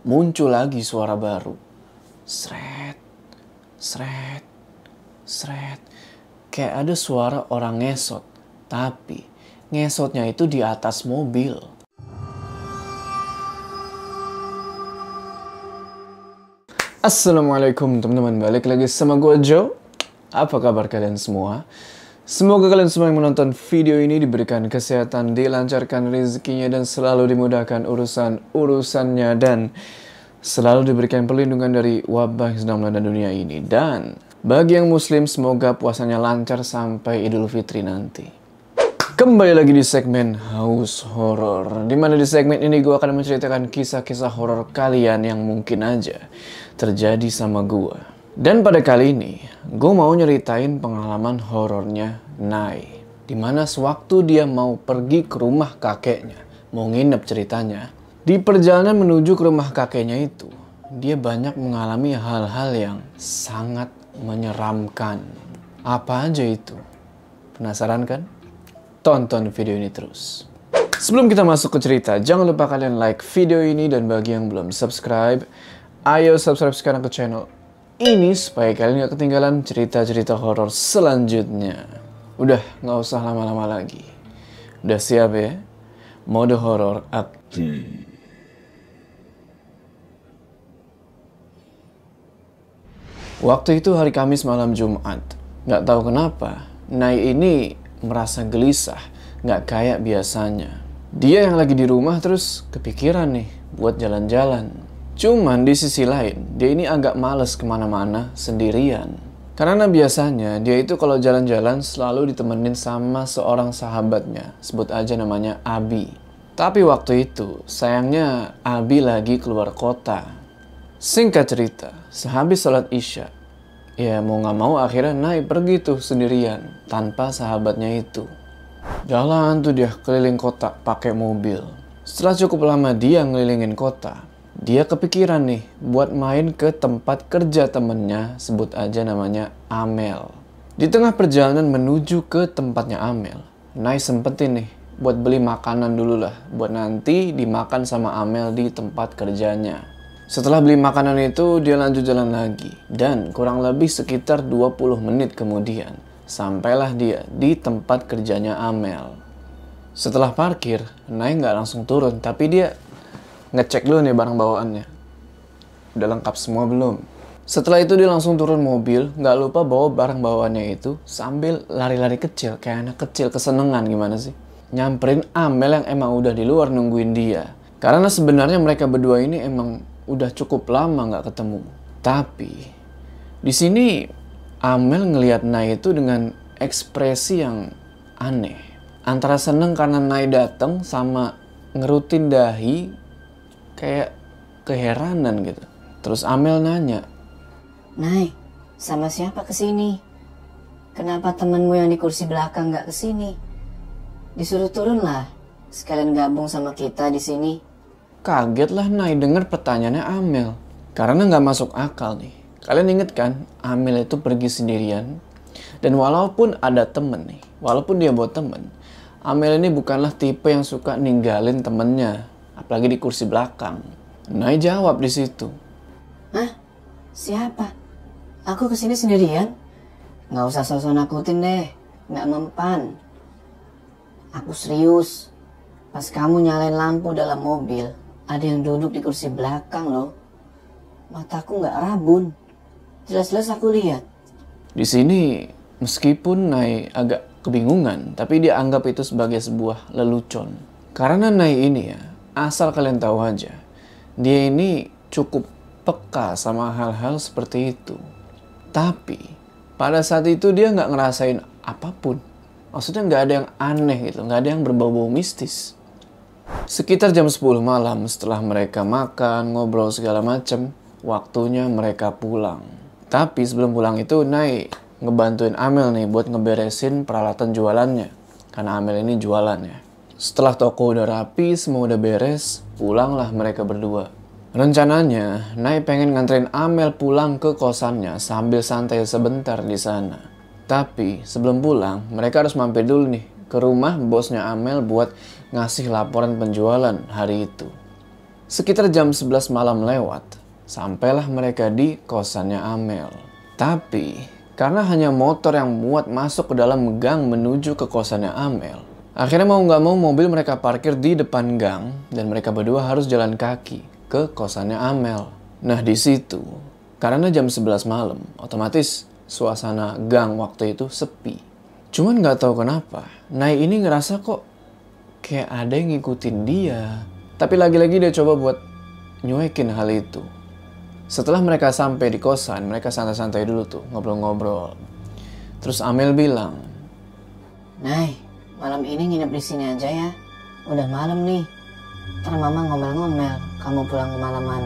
muncul lagi suara baru. Sret, sret, sret. Kayak ada suara orang ngesot. Tapi ngesotnya itu di atas mobil. Assalamualaikum teman-teman, balik lagi sama gue Joe. Apa kabar kalian semua? Semoga kalian semua yang menonton video ini diberikan kesehatan, dilancarkan rezekinya dan selalu dimudahkan urusan-urusannya dan selalu diberikan perlindungan dari wabah yang sedang melanda dunia ini. Dan bagi yang muslim semoga puasanya lancar sampai Idul Fitri nanti. Kembali lagi di segmen House Horror Di mana di segmen ini gue akan menceritakan kisah-kisah horor kalian yang mungkin aja terjadi sama gue Dan pada kali ini, gue mau nyeritain pengalaman horornya Nai Di mana sewaktu dia mau pergi ke rumah kakeknya Mau nginep ceritanya Di perjalanan menuju ke rumah kakeknya itu Dia banyak mengalami hal-hal yang sangat menyeramkan Apa aja itu? Penasaran kan? tonton video ini terus. Sebelum kita masuk ke cerita, jangan lupa kalian like video ini dan bagi yang belum subscribe, ayo subscribe sekarang ke channel ini supaya kalian gak ketinggalan cerita-cerita horor selanjutnya. Udah, nggak usah lama-lama lagi. Udah siap ya? Mode horor aktif. Waktu itu hari Kamis malam Jumat. Nggak tahu kenapa, Nai ini merasa gelisah, nggak kayak biasanya. Dia yang lagi di rumah terus kepikiran nih buat jalan-jalan. Cuman di sisi lain, dia ini agak males ke mana-mana sendirian. Karena biasanya dia itu kalau jalan-jalan selalu ditemenin sama seorang sahabatnya, sebut aja namanya Abi. Tapi waktu itu, sayangnya Abi lagi keluar kota. Singkat cerita, sehabis sholat isya, Ya mau nggak mau akhirnya naik pergi tuh sendirian tanpa sahabatnya itu. Jalan tuh dia keliling kota pakai mobil. Setelah cukup lama dia ngelilingin kota, dia kepikiran nih buat main ke tempat kerja temennya, sebut aja namanya Amel. Di tengah perjalanan menuju ke tempatnya Amel, Nai sempetin nih buat beli makanan dulu lah, buat nanti dimakan sama Amel di tempat kerjanya. Setelah beli makanan itu, dia lanjut jalan lagi. Dan kurang lebih sekitar 20 menit kemudian, sampailah dia di tempat kerjanya Amel. Setelah parkir, Nai nggak langsung turun, tapi dia ngecek dulu nih barang bawaannya. Udah lengkap semua belum? Setelah itu dia langsung turun mobil, nggak lupa bawa barang bawaannya itu sambil lari-lari kecil, kayak anak kecil kesenengan gimana sih? Nyamperin Amel yang emang udah di luar nungguin dia. Karena sebenarnya mereka berdua ini emang udah cukup lama nggak ketemu. Tapi di sini Amel ngelihat Nai itu dengan ekspresi yang aneh. Antara seneng karena Nai datang sama ngerutin dahi kayak keheranan gitu. Terus Amel nanya, Nai, sama siapa ke sini? Kenapa temenmu yang di kursi belakang nggak ke sini? Disuruh turun lah, sekalian gabung sama kita di sini. Kaget lah Nai denger pertanyaannya Amel. Karena nggak masuk akal nih. Kalian inget kan, Amel itu pergi sendirian. Dan walaupun ada temen nih, walaupun dia buat temen, Amel ini bukanlah tipe yang suka ninggalin temennya, apalagi di kursi belakang. Nai jawab di situ. Hah? Siapa? Aku ke sini sendirian? Nggak usah sosok nakutin deh, nggak mempan. Aku serius. Pas kamu nyalain lampu dalam mobil, ada yang duduk di kursi belakang loh. Mataku nggak rabun. Jelas-jelas aku lihat. Di sini, meskipun Nai agak kebingungan, tapi dia anggap itu sebagai sebuah lelucon. Karena Nai ini ya, asal kalian tahu aja, dia ini cukup peka sama hal-hal seperti itu. Tapi, pada saat itu dia nggak ngerasain apa pun. Maksudnya nggak ada yang aneh gitu, nggak ada yang berbau-bau mistis. Sekitar jam 10 malam setelah mereka makan, ngobrol segala macem, waktunya mereka pulang. Tapi sebelum pulang itu Nai ngebantuin Amel nih buat ngeberesin peralatan jualannya. Karena Amel ini jualannya. Setelah toko udah rapi, semua udah beres, pulanglah mereka berdua. Rencananya, Nai pengen nganterin Amel pulang ke kosannya sambil santai sebentar di sana. Tapi sebelum pulang, mereka harus mampir dulu nih ke rumah bosnya Amel buat ngasih laporan penjualan hari itu. Sekitar jam 11 malam lewat, sampailah mereka di kosannya Amel. Tapi, karena hanya motor yang muat masuk ke dalam gang menuju ke kosannya Amel, akhirnya mau nggak mau mobil mereka parkir di depan gang dan mereka berdua harus jalan kaki ke kosannya Amel. Nah di situ, karena jam 11 malam, otomatis suasana gang waktu itu sepi. Cuman nggak tahu kenapa, Nai ini ngerasa kok kayak ada yang ngikutin dia. Tapi lagi-lagi dia coba buat nyuekin hal itu. Setelah mereka sampai di kosan, mereka santai-santai dulu tuh, ngobrol-ngobrol. Terus Amel bilang, Nay, malam ini nginep di sini aja ya. Udah malam nih. Ntar mama ngomel-ngomel, kamu pulang kemalaman.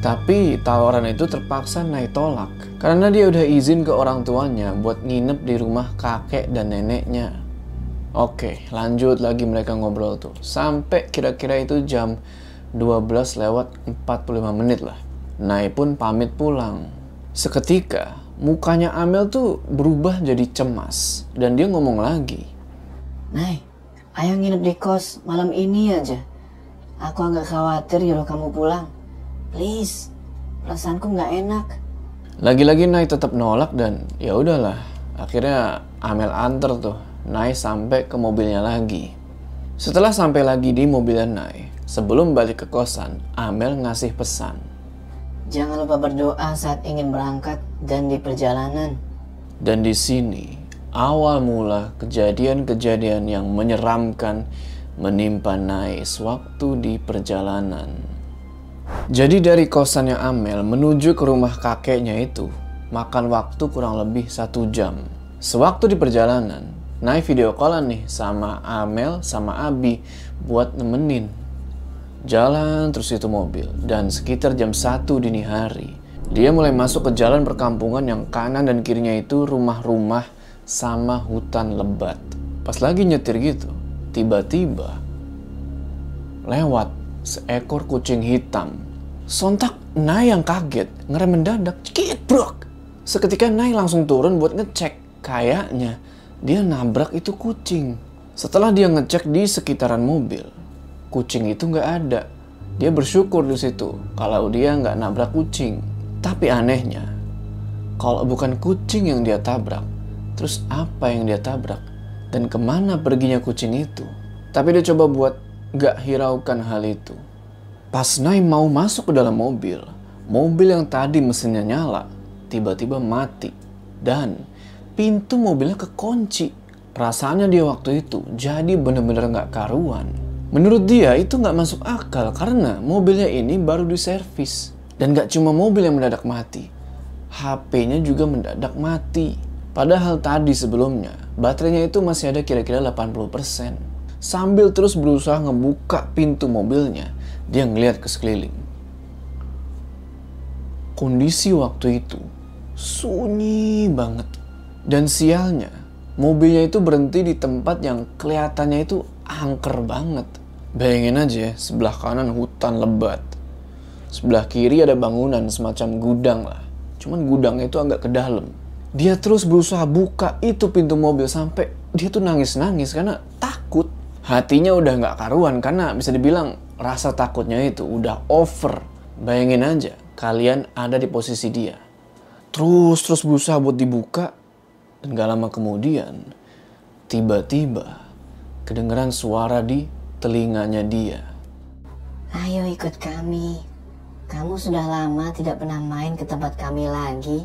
Tapi tawaran itu terpaksa Nai tolak karena dia udah izin ke orang tuanya buat nginep di rumah kakek dan neneknya. Oke, lanjut lagi mereka ngobrol tuh. Sampai kira-kira itu jam 12 lewat 45 menit lah. Nai pun pamit pulang. Seketika, mukanya Amel tuh berubah jadi cemas. Dan dia ngomong lagi. Nay, ayo nginep di kos malam ini aja. Aku agak khawatir kalau kamu pulang. Please, perasaanku nggak enak. Lagi-lagi Nai tetap nolak dan ya udahlah. Akhirnya Amel anter tuh Nai sampai ke mobilnya lagi. Setelah sampai lagi di mobilnya Nai, sebelum balik ke kosan, Amel ngasih pesan. Jangan lupa berdoa saat ingin berangkat dan di perjalanan. Dan di sini awal mula kejadian-kejadian yang menyeramkan menimpa Nai sewaktu di perjalanan. Jadi dari kosannya Amel menuju ke rumah kakeknya itu makan waktu kurang lebih satu jam. Sewaktu di perjalanan, Nai video callan nih sama Amel sama Abi buat nemenin. Jalan terus itu mobil dan sekitar jam 1 dini hari dia mulai masuk ke jalan perkampungan yang kanan dan kirinya itu rumah-rumah sama hutan lebat. Pas lagi nyetir gitu, tiba-tiba lewat seekor kucing hitam. Sontak Nai yang kaget, ngerem mendadak, cekit brok. Seketika Nai langsung turun buat ngecek. Kayaknya dia nabrak itu kucing. Setelah dia ngecek di sekitaran mobil, kucing itu nggak ada. Dia bersyukur di situ kalau dia nggak nabrak kucing. Tapi anehnya, kalau bukan kucing yang dia tabrak, terus apa yang dia tabrak? Dan ke mana perginya kucing itu? Tapi dia coba buat gak hiraukan hal itu. Pas Nai mau masuk ke dalam mobil, mobil yang tadi mesinnya nyala, tiba-tiba mati. Dan pintu mobilnya kekunci. Perasaannya dia waktu itu jadi bener-bener gak karuan. Menurut dia itu gak masuk akal karena mobilnya ini baru diservis. Dan gak cuma mobil yang mendadak mati, HP-nya juga mendadak mati. Padahal tadi sebelumnya, baterainya itu masih ada kira-kira 80%. Sambil terus berusaha ngebuka pintu mobilnya, dia ngeliat ke sekeliling. Kondisi waktu itu sunyi banget. Dan sialnya, mobilnya itu berhenti di tempat yang kelihatannya itu angker banget. Bayangin aja ya, sebelah kanan hutan lebat. Sebelah kiri ada bangunan semacam gudang lah. Cuman gudangnya itu agak ke dalam. Dia terus berusaha buka itu pintu mobil sampai dia tuh nangis-nangis karena takut. Hatinya udah nggak karuan karena bisa dibilang rasa takutnya itu udah over. Bayangin aja kalian ada di posisi dia. Terus terus berusaha buat dibuka dan gak lama kemudian tiba-tiba kedengeran suara di telinganya dia. Ayo ikut kami. Kamu sudah lama tidak pernah main ke tempat kami lagi.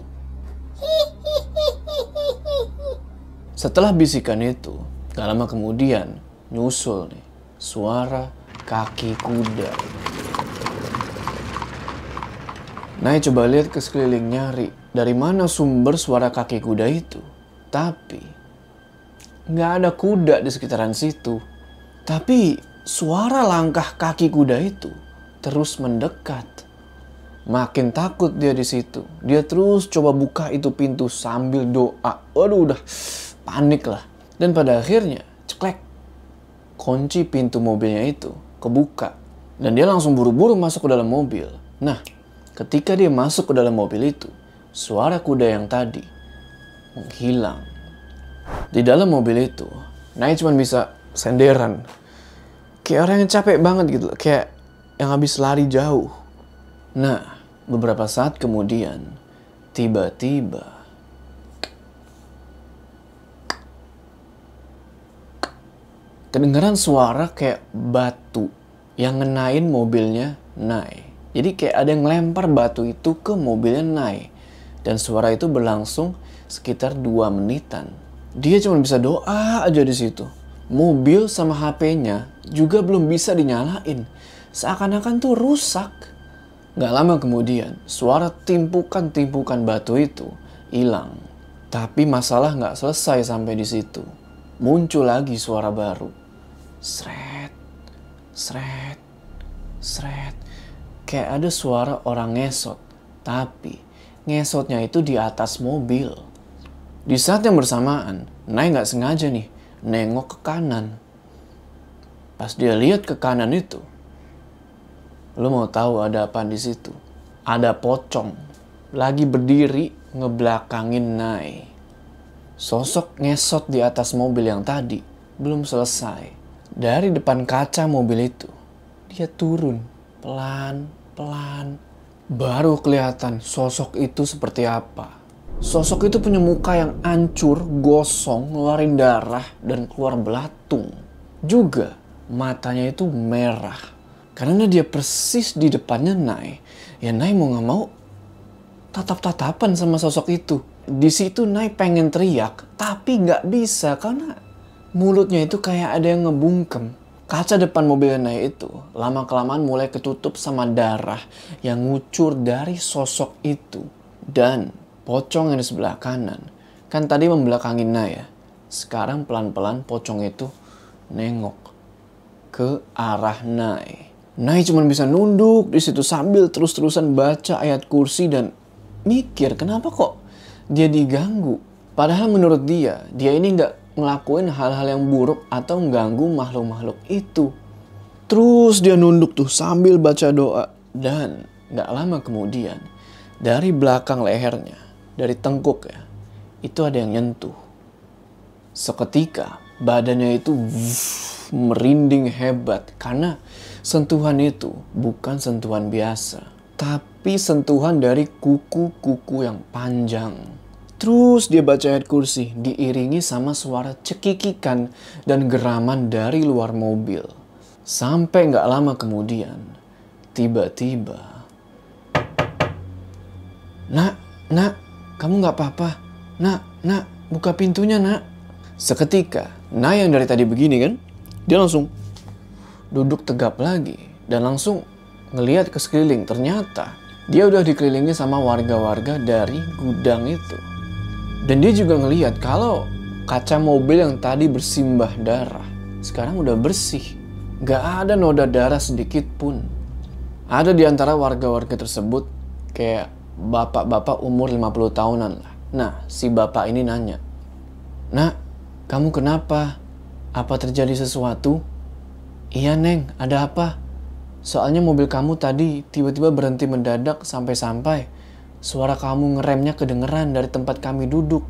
Setelah bisikan itu, gak lama kemudian nyusul nih suara kaki kuda. Nai coba lihat ke sekeliling nyari dari mana sumber suara kaki kuda itu. Tapi nggak ada kuda di sekitaran situ. Tapi suara langkah kaki kuda itu terus mendekat. Makin takut dia di situ. Dia terus coba buka itu pintu sambil doa. Waduh udah panik lah. Dan pada akhirnya ceklek. Kunci pintu mobilnya itu kebuka. Dan dia langsung buru-buru masuk ke dalam mobil. Nah, ketika dia masuk ke dalam mobil itu, suara kuda yang tadi menghilang. Di dalam mobil itu, Nai cuma bisa senderan. Kayak orang yang capek banget gitu. Kayak yang habis lari jauh. Nah, beberapa saat kemudian, tiba-tiba kedengaran suara kayak batu yang ngenain mobilnya Nai. Jadi kayak ada yang lempar batu itu ke mobilnya Nai. Dan suara itu berlangsung sekitar 2 menitan. Dia cuma bisa doa aja di situ. Mobil sama HP-nya juga belum bisa dinyalain. Seakan-akan tuh rusak. Gak lama kemudian, suara timpukan-timpukan batu itu hilang. Tapi masalah gak selesai sampai di situ. Muncul lagi suara baru. Sret, sret, sret. Kayak ada suara orang ngesot. Tapi ngesotnya itu di atas mobil. Di saat yang bersamaan, Nai gak sengaja nih nengok ke kanan. Pas dia lihat ke kanan itu, Lu mau tahu ada apa di situ? Ada pocong lagi berdiri ngebelakangin Nai. Sosok ngesot di atas mobil yang tadi belum selesai. Dari depan kaca mobil itu, dia turun pelan-pelan. Baru kelihatan sosok itu seperti apa. Sosok itu punya muka yang hancur, gosong, ngeluarin darah, dan keluar belatung. Juga matanya itu merah karena dia persis di depannya Nai. Ya Nai mau gak mau tatap-tatapan sama sosok itu. Di situ Nai pengen teriak, tapi gak bisa karena mulutnya itu kayak ada yang ngebungkem. Kaca depan mobil Nai itu lama-kelamaan mulai ketutup sama darah yang ngucur dari sosok itu. Dan pocong yang di sebelah kanan, kan tadi membelakangi Nai ya. Sekarang pelan-pelan pocong itu nengok ke arah Nai. Nai cuma bisa nunduk di situ sambil terus-terusan baca ayat kursi dan mikir kenapa kok dia diganggu. Padahal menurut dia, dia ini nggak ngelakuin hal-hal yang buruk atau mengganggu makhluk-makhluk itu. Terus dia nunduk tuh sambil baca doa. Dan nggak lama kemudian, dari belakang lehernya, dari tengkuk ya, itu ada yang nyentuh. Seketika badannya itu merinding hebat karena sentuhan itu bukan sentuhan biasa, tapi sentuhan dari kuku-kuku yang panjang. Terus dia baca ayat kursi, diiringi sama suara cekikikan dan geraman dari luar mobil. Sampai nggak lama kemudian, tiba-tiba... Nak, nak, kamu nggak apa-apa. Nak, nak, buka pintunya, nak. Seketika, Nah yang dari tadi begini kan, dia langsung duduk tegap lagi dan langsung ngelihat ke sekeliling. Ternyata dia udah dikelilingi sama warga-warga dari gudang itu. Dan dia juga ngelihat kalau kaca mobil yang tadi bersimbah darah sekarang udah bersih. Gak ada noda darah sedikit pun. Ada di antara warga-warga tersebut kayak bapak-bapak umur 50 tahunan lah. Nah, si bapak ini nanya, Nah, kamu kenapa? Apa terjadi sesuatu? Iya, Neng, ada apa? Soalnya mobil kamu tadi tiba-tiba berhenti mendadak sampai-sampai suara kamu ngeremnya kedengeran dari tempat kami duduk.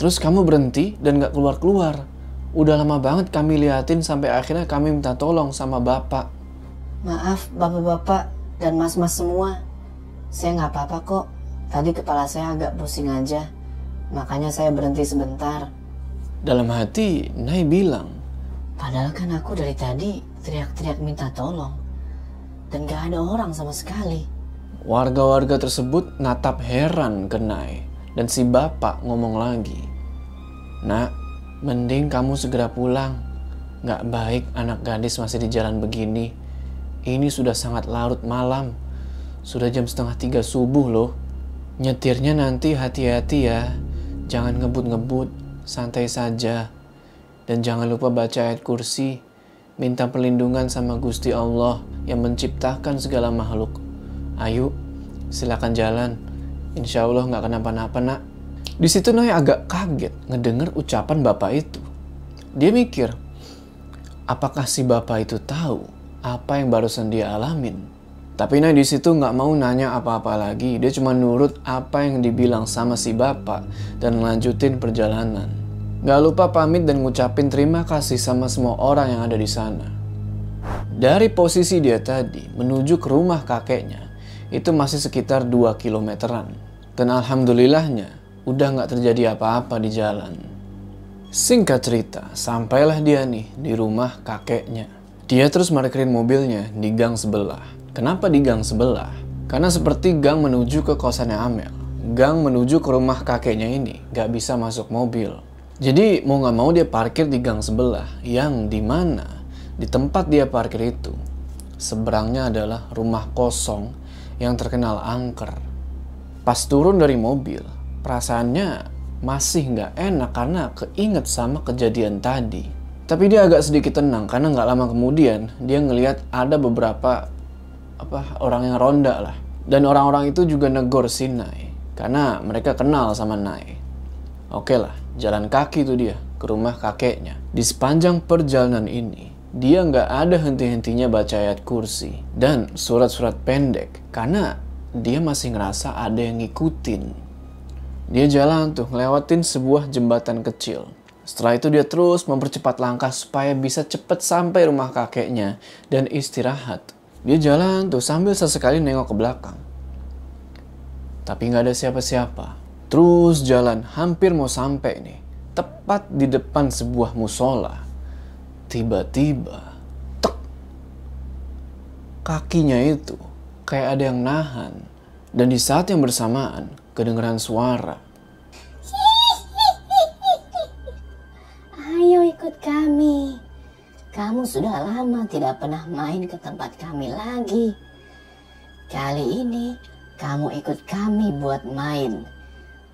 Terus kamu berhenti dan gak keluar-keluar. Udah lama banget kami liatin sampai akhirnya kami minta tolong sama bapak. Maaf bapak-bapak dan mas-mas semua. Saya nggak apa-apa kok. Tadi kepala saya agak pusing aja. Makanya saya berhenti sebentar. Dalam hati, Nai bilang, Padahal kan aku dari tadi teriak-teriak minta tolong. Dan gak ada orang sama sekali. Warga-warga tersebut natap heran ke Nai. Dan si bapak ngomong lagi, Nak, mending kamu segera pulang. Gak baik anak gadis masih di jalan begini. Ini sudah sangat larut malam. Sudah jam setengah tiga subuh loh. Nyetirnya nanti hati-hati ya. Jangan ngebut-ngebut santai saja. Dan jangan lupa baca ayat kursi, minta perlindungan sama Gusti Allah yang menciptakan segala makhluk. Ayo, silakan jalan. Insya Allah nggak kenapa-napa nak. Di situ Noy agak kaget ngedenger ucapan bapak itu. Dia mikir, apakah si bapak itu tahu apa yang barusan dia alamin? Tapi Nay di situ nggak mau nanya apa-apa lagi. Dia cuma nurut apa yang dibilang sama si bapak dan lanjutin perjalanan. Gak lupa pamit dan ngucapin terima kasih sama semua orang yang ada di sana. Dari posisi dia tadi menuju ke rumah kakeknya itu masih sekitar 2 kilometeran. Dan alhamdulillahnya udah nggak terjadi apa-apa di jalan. Singkat cerita, sampailah dia nih di rumah kakeknya. Dia terus parkirin mobilnya di gang sebelah. Kenapa di gang sebelah? Karena seperti gang menuju ke kosannya Amel. Gang menuju ke rumah kakeknya ini nggak bisa masuk mobil. Jadi mau nggak mau dia parkir di gang sebelah yang di mana di tempat dia parkir itu seberangnya adalah rumah kosong yang terkenal angker. Pas turun dari mobil, perasaannya masih nggak enak karena keinget sama kejadian tadi. Tapi dia agak sedikit tenang karena nggak lama kemudian dia ngelihat ada beberapa apa orang yang ronda lah. Dan orang-orang itu juga negor si Nai karena mereka kenal sama Nai. Oke lah, jalan kaki itu dia ke rumah kakeknya. Di sepanjang perjalanan ini, dia nggak ada henti-hentinya baca ayat kursi dan surat-surat pendek karena dia masih ngerasa ada yang ngikutin. Dia jalan tuh ngelewatin sebuah jembatan kecil. Setelah itu dia terus mempercepat langkah supaya bisa cepet sampai rumah kakeknya dan istirahat. Dia jalan tuh sambil sesekali nengok ke belakang. Tapi nggak ada siapa-siapa. Terus jalan hampir mau sampai nih. Tepat di depan sebuah musola. Tiba-tiba, tek. Kakinya itu kayak ada yang nahan. Dan di saat yang bersamaan, kedengeran suara. Ayo ikut kami. Kamu sudah lama tidak pernah main ke tempat kami lagi. Kali ini kamu ikut kami buat main.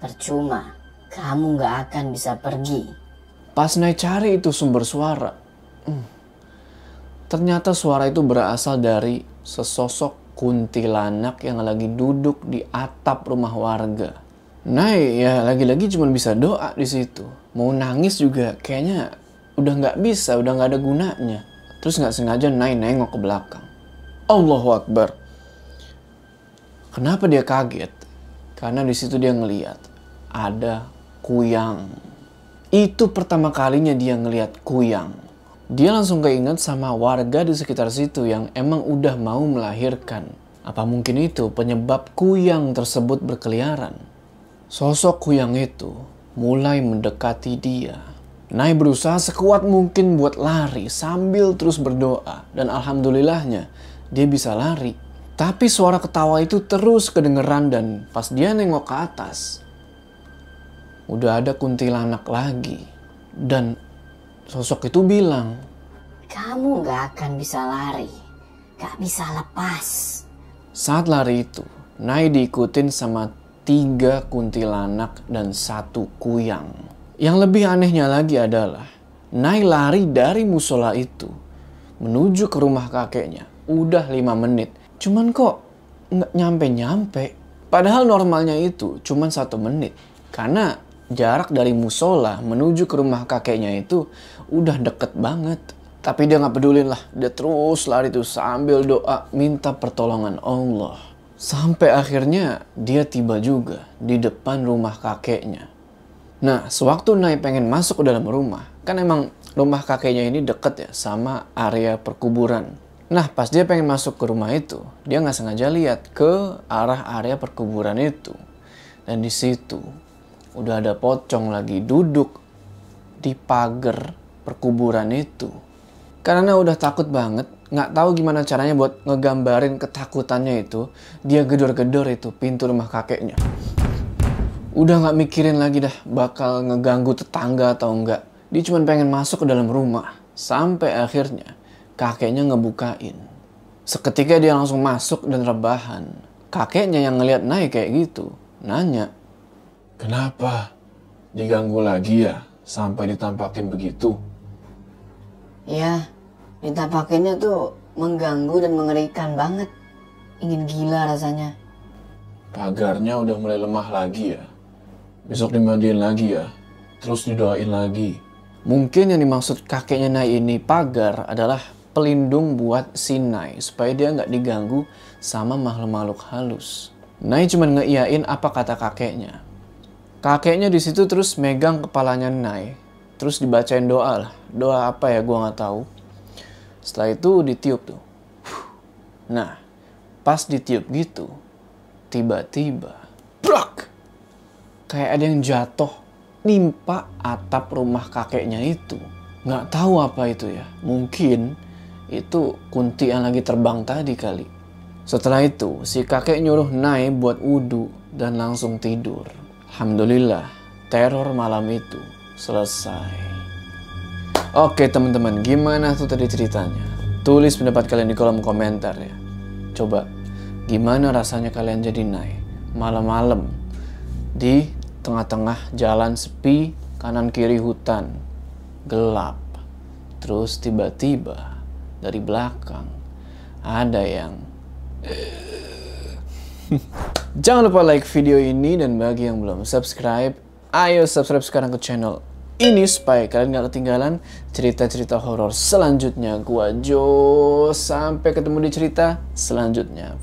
Percuma, kamu gak akan bisa pergi. Pas naik cari itu sumber suara. Ternyata suara itu berasal dari sesosok kuntilanak yang lagi duduk di atap rumah warga. Nai ya lagi-lagi cuma bisa doa di situ. Mau nangis juga kayaknya udah nggak bisa, udah nggak ada gunanya. Terus nggak sengaja Nai nengok ke belakang. Allahu Akbar. Kenapa dia kaget? Karena di situ dia ngeliat ada kuyang. Itu pertama kalinya dia ngeliat kuyang. Dia langsung keinget sama warga di sekitar situ yang emang udah mau melahirkan. Apa mungkin itu penyebab kuyang tersebut berkeliaran? Sosok kuyang itu mulai mendekati dia. Nai berusaha sekuat mungkin buat lari sambil terus berdoa. Dan alhamdulillahnya dia bisa lari. Tapi suara ketawa itu terus kedengeran dan pas dia nengok ke atas. Udah ada kuntilanak lagi. Dan sosok itu bilang, Kamu gak akan bisa lari. Gak bisa lepas. Saat lari itu, Nai diikutin sama tiga kuntilanak dan satu kuyang. Yang lebih anehnya lagi adalah, Nai lari dari musola itu menuju ke rumah kakeknya. Udah lima menit. Cuman kok nggak nyampe-nyampe. Padahal normalnya itu cuman satu menit. Karena jarak dari musola menuju ke rumah kakeknya itu udah deket banget. Tapi dia nggak peduli lah, dia terus lari tuh sambil doa minta pertolongan Allah. Sampai akhirnya dia tiba juga di depan rumah kakeknya. Nah, sewaktu Nai pengen masuk ke dalam rumah, kan emang rumah kakeknya ini deket ya sama area perkuburan. Nah, pas dia pengen masuk ke rumah itu, dia nggak sengaja lihat ke arah area perkuburan itu. Dan di situ udah ada pocong lagi duduk di pagar perkuburan itu. Karena udah takut banget, nggak tahu gimana caranya buat ngegambarin ketakutannya itu, dia gedor-gedor itu pintu rumah kakeknya. Udah nggak mikirin lagi dah bakal ngeganggu tetangga atau enggak. Dia cuma pengen masuk ke dalam rumah. Sampai akhirnya kakeknya ngebukain. Seketika dia langsung masuk dan rebahan. Kakeknya yang ngeliat naik kayak gitu, nanya. Kenapa? Diganggu lagi ya? Sampai ditampakin begitu? Ya, ditampakinnya tuh mengganggu dan mengerikan banget. Ingin gila rasanya. Pagarnya udah mulai lemah lagi ya? Besok dimandiin lagi ya? Terus didoain lagi? Mungkin yang dimaksud kakeknya Nai ini pagar adalah pelindung buat si Nai supaya dia nggak diganggu sama makhluk-makhluk halus. Nai cuma ngeiyain apa kata kakeknya. Kakeknya di situ terus megang kepalanya Nai, terus dibacain doa lah. Doa apa ya gua nggak tahu. Setelah itu ditiup tuh. Nah, pas ditiup gitu, tiba-tiba, brak! Kayak ada yang jatuh, nimpa atap rumah kakeknya itu. Nggak tahu apa itu ya. Mungkin itu kunti yang lagi terbang tadi kali. Setelah itu, si kakek nyuruh Nai buat wudhu dan langsung tidur. Alhamdulillah, teror malam itu selesai. Oke teman-teman, gimana tuh tadi ceritanya? Tulis pendapat kalian di kolom komentar ya. Coba, gimana rasanya kalian jadi Nai malam-malam di tengah-tengah jalan sepi, kanan kiri hutan, gelap. Terus tiba-tiba dari belakang ada yang Jangan lupa like video ini dan bagi yang belum subscribe, ayo subscribe sekarang ke channel ini supaya kalian gak ketinggalan cerita-cerita horor selanjutnya. Gua Jo, sampai ketemu di cerita selanjutnya.